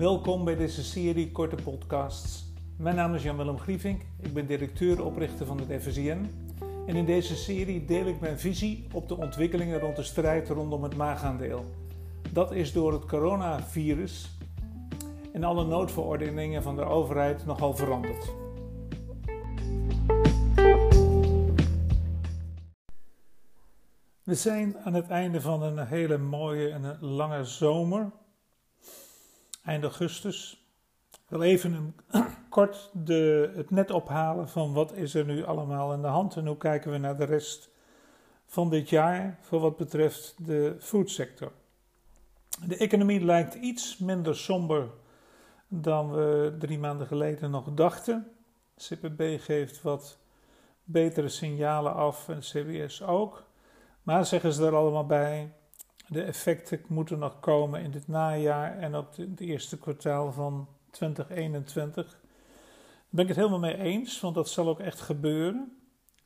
Welkom bij deze serie korte podcasts. Mijn naam is Jan-Willem Grievink, ik ben directeur-oprichter van het FSIN. En in deze serie deel ik mijn visie op de ontwikkelingen rond de strijd rondom het maagaandeel. Dat is door het coronavirus en alle noodverordeningen van de overheid nogal veranderd. We zijn aan het einde van een hele mooie en lange zomer. Eind augustus. Ik wil even een, kort de, het net ophalen van wat is er nu allemaal aan de hand en hoe kijken we naar de rest van dit jaar voor wat betreft de foodsector. De economie lijkt iets minder somber dan we drie maanden geleden nog dachten. CPB geeft wat betere signalen af en CBS ook. Maar zeggen ze er allemaal bij, de effecten moeten nog komen in dit najaar en ook het eerste kwartaal van 2021. Daar ben ik het helemaal mee eens, want dat zal ook echt gebeuren.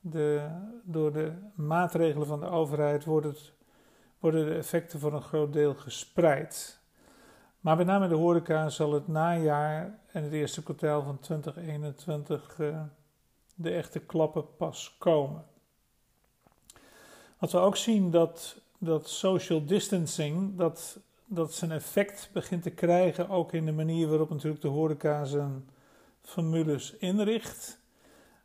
De, door de maatregelen van de overheid worden, het, worden de effecten voor een groot deel gespreid. Maar met name de horeca zal het najaar en het eerste kwartaal van 2021 uh, eh, de echte klappen pas komen. Wat we ook zien dat, dat social distancing, dat, dat zijn effect begint te krijgen, ook in de manier waarop natuurlijk de horeca zijn formules inricht.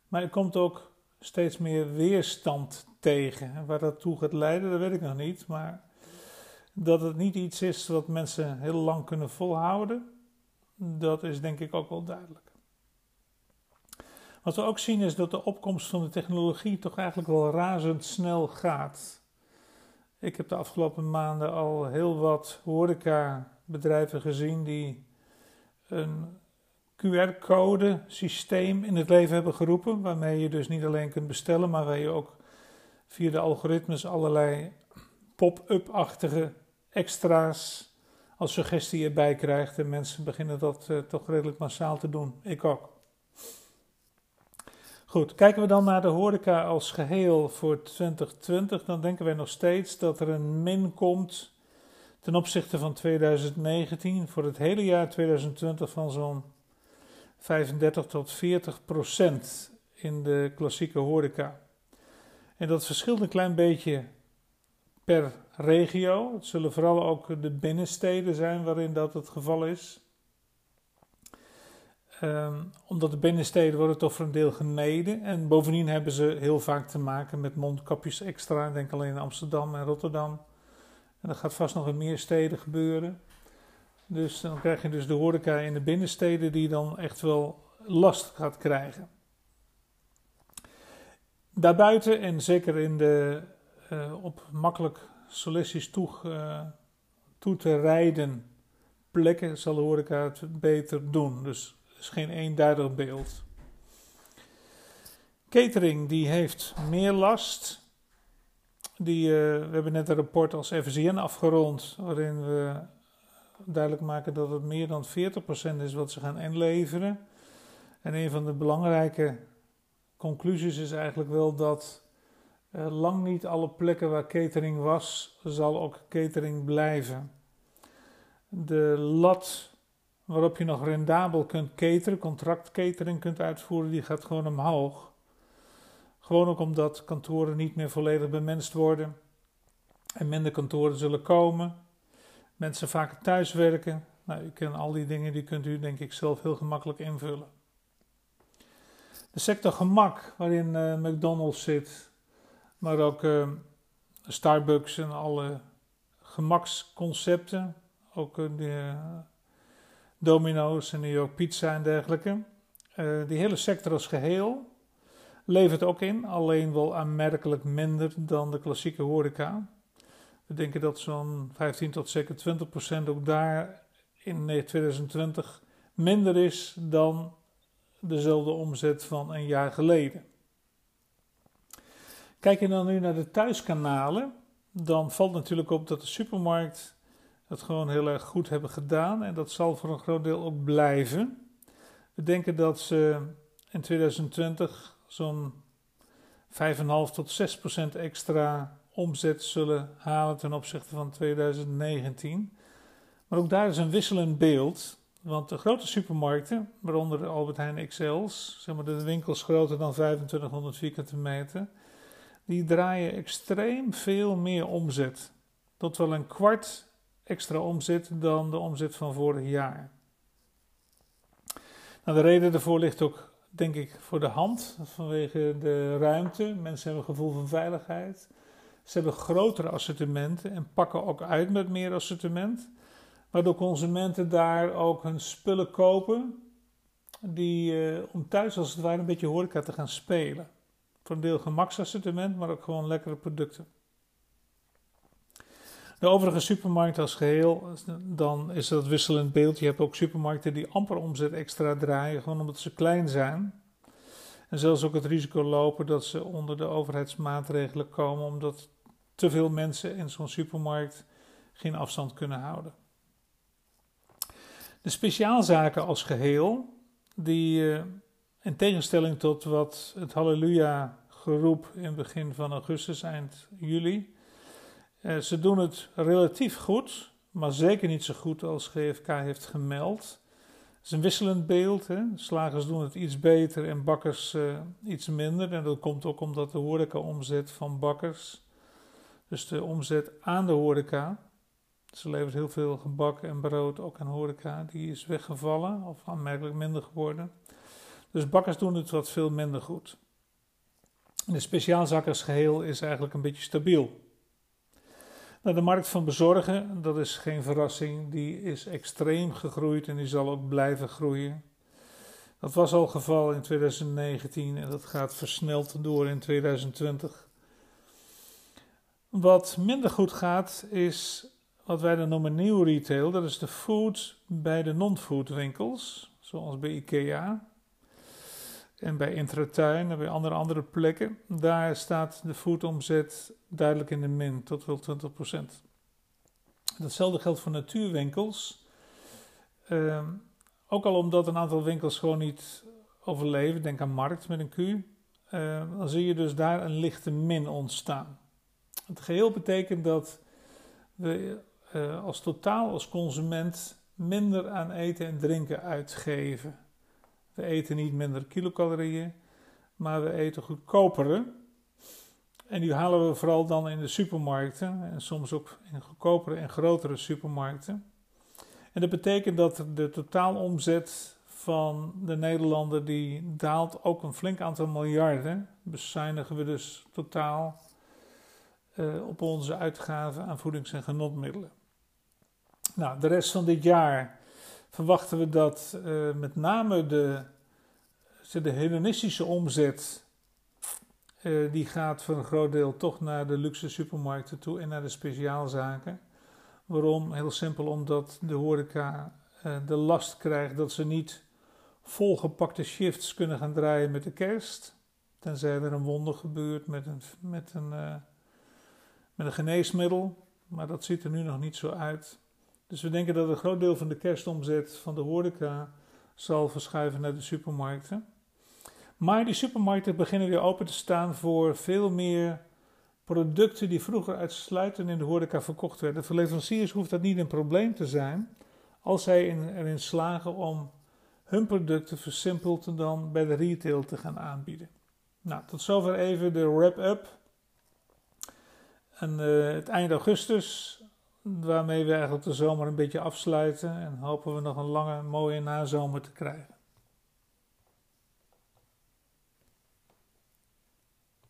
Maar er komt ook steeds meer weerstand tegen. waar dat toe gaat leiden, dat weet ik nog niet. Maar dat het niet iets is wat mensen heel lang kunnen volhouden, dat is denk ik ook wel duidelijk. Wat we ook zien is dat de opkomst van de technologie toch eigenlijk wel razendsnel gaat. Ik heb de afgelopen maanden al heel wat horecabedrijven gezien die een QR-code systeem in het leven hebben geroepen, waarmee je dus niet alleen kunt bestellen, maar waar je ook via de algoritmes allerlei pop-up-achtige extra's als suggestie erbij krijgt. En mensen beginnen dat uh, toch redelijk massaal te doen. Ik ook. Goed, kijken we dan naar de horeca als geheel voor 2020, dan denken wij nog steeds dat er een min komt ten opzichte van 2019 voor het hele jaar 2020 van zo'n 35 tot 40 procent in de klassieke horeca. En dat verschilt een klein beetje per regio. Het zullen vooral ook de binnensteden zijn waarin dat het geval is. Um, omdat de binnensteden worden toch voor een deel gemeden. En bovendien hebben ze heel vaak te maken met mondkapjes extra. Ik denk alleen in Amsterdam en Rotterdam. En dat gaat vast nog in meer steden gebeuren. Dus dan krijg je dus de horeca in de binnensteden die dan echt wel last gaat krijgen. Daarbuiten en zeker in de uh, op makkelijk solistisch toe, uh, toe te rijden plekken zal de horeca het beter doen. Dus is geen eenduidig beeld. Catering die heeft meer last. Die, uh, we hebben net een rapport als FCN afgerond, waarin we duidelijk maken dat het meer dan 40% is wat ze gaan inleveren. En een van de belangrijke conclusies is eigenlijk wel dat uh, lang niet alle plekken waar catering was, zal ook catering blijven. De lat waarop je nog rendabel kunt cateren, contractcatering kunt uitvoeren, die gaat gewoon omhoog. Gewoon ook omdat kantoren niet meer volledig bemenst worden en minder kantoren zullen komen. Mensen vaker thuiswerken. Nou, u kent al die dingen, die kunt u denk ik zelf heel gemakkelijk invullen. De sector gemak, waarin uh, McDonald's zit, maar ook uh, Starbucks en alle gemaksconcepten, ook uh, de Domino's en New York Pizza en dergelijke. Uh, die hele sector als geheel levert ook in, alleen wel aanmerkelijk minder dan de klassieke horeca. We denken dat zo'n 15 tot zeker 20 procent ook daar in 2020 minder is dan dezelfde omzet van een jaar geleden. Kijk je dan nu naar de thuiskanalen, dan valt natuurlijk op dat de supermarkt dat gewoon heel erg goed hebben gedaan. En dat zal voor een groot deel ook blijven. We denken dat ze in 2020 zo'n 5,5 tot 6 procent extra omzet zullen halen ten opzichte van 2019. Maar ook daar is een wisselend beeld. Want de grote supermarkten, waaronder de Albert Heijn XL's, zeg maar de winkels groter dan 2500 vierkante meter, die draaien extreem veel meer omzet. Tot wel een kwart extra omzet dan de omzet van vorig jaar. Nou, de reden daarvoor ligt ook, denk ik, voor de hand. Vanwege de ruimte. Mensen hebben een gevoel van veiligheid. Ze hebben grotere assortimenten en pakken ook uit met meer assortiment. Waardoor consumenten daar ook hun spullen kopen. Die, uh, om thuis als het ware een beetje horeca te gaan spelen. Voor een deel gemaksassortiment, maar ook gewoon lekkere producten. De overige supermarkten als geheel, dan is dat wisselend beeld. Je hebt ook supermarkten die amper omzet extra draaien, gewoon omdat ze klein zijn. En zelfs ook het risico lopen dat ze onder de overheidsmaatregelen komen, omdat te veel mensen in zo'n supermarkt geen afstand kunnen houden. De speciaalzaken als geheel, die eh, in tegenstelling tot wat het Halleluja geroep in begin van augustus, eind juli, ze doen het relatief goed, maar zeker niet zo goed als GFK heeft gemeld. Het is een wisselend beeld. Hè? Slagers doen het iets beter en bakkers uh, iets minder. En dat komt ook omdat de horeca-omzet van bakkers, dus de omzet aan de horeca, ze levert heel veel gebak en brood ook aan horeca, die is weggevallen of aanmerkelijk minder geworden. Dus bakkers doen het wat veel minder goed. de speciaalzakkersgeheel is eigenlijk een beetje stabiel. Nou, de markt van bezorgen, dat is geen verrassing, die is extreem gegroeid en die zal ook blijven groeien. Dat was al geval in 2019 en dat gaat versneld door in 2020. Wat minder goed gaat is wat wij dan noemen nieuw retail. Dat is de food bij de non-food winkels, zoals bij IKEA en bij Intratuin en bij andere, andere plekken. Daar staat de foodomzet duidelijk in de min, tot wel 20%. Datzelfde geldt voor natuurwinkels. Uh, ook al omdat een aantal winkels gewoon niet overleven, denk aan Markt met een Q, uh, dan zie je dus daar een lichte min ontstaan. Het geheel betekent dat we uh, als totaal, als consument, minder aan eten en drinken uitgeven. We eten niet minder kilocalorieën, maar we eten goedkopere. En die halen we vooral dan in de supermarkten en soms ook in goedkopere en grotere supermarkten. En dat betekent dat de totaalomzet van de Nederlander die daalt ook een flink aantal miljarden. Bezuinigen we dus totaal uh, op onze uitgaven aan voedings- en genotmiddelen. Nou, de rest van dit jaar verwachten we dat uh, met name de, de hedonistische omzet, uh, die gaat voor een groot deel toch naar de luxe supermarkten toe en naar de speciaalzaken. Waarom? Heel simpel omdat de horeca uh, de last krijgt dat ze niet volgepakte shifts kunnen gaan draaien met de kerst. Tenzij er een wonder gebeurt met een, met een, met een geneesmiddel. Maar dat ziet er nu nog niet zo uit. Dus we denken dat een groot deel van de kerstomzet van de horeca zal verschuiven naar de supermarkten. Maar die supermarkten beginnen weer open te staan voor veel meer producten die vroeger uitsluitend in de horeca verkocht werden. Voor leveranciers hoeft dat niet een probleem te zijn als zij erin slagen om hun producten versimpeld dan bij de retail te gaan aanbieden. Nou, tot zover even de wrap-up. En uh, het eind augustus waarmee we eigenlijk de zomer een beetje afsluiten en hopen we nog een lange mooie nazomer te krijgen.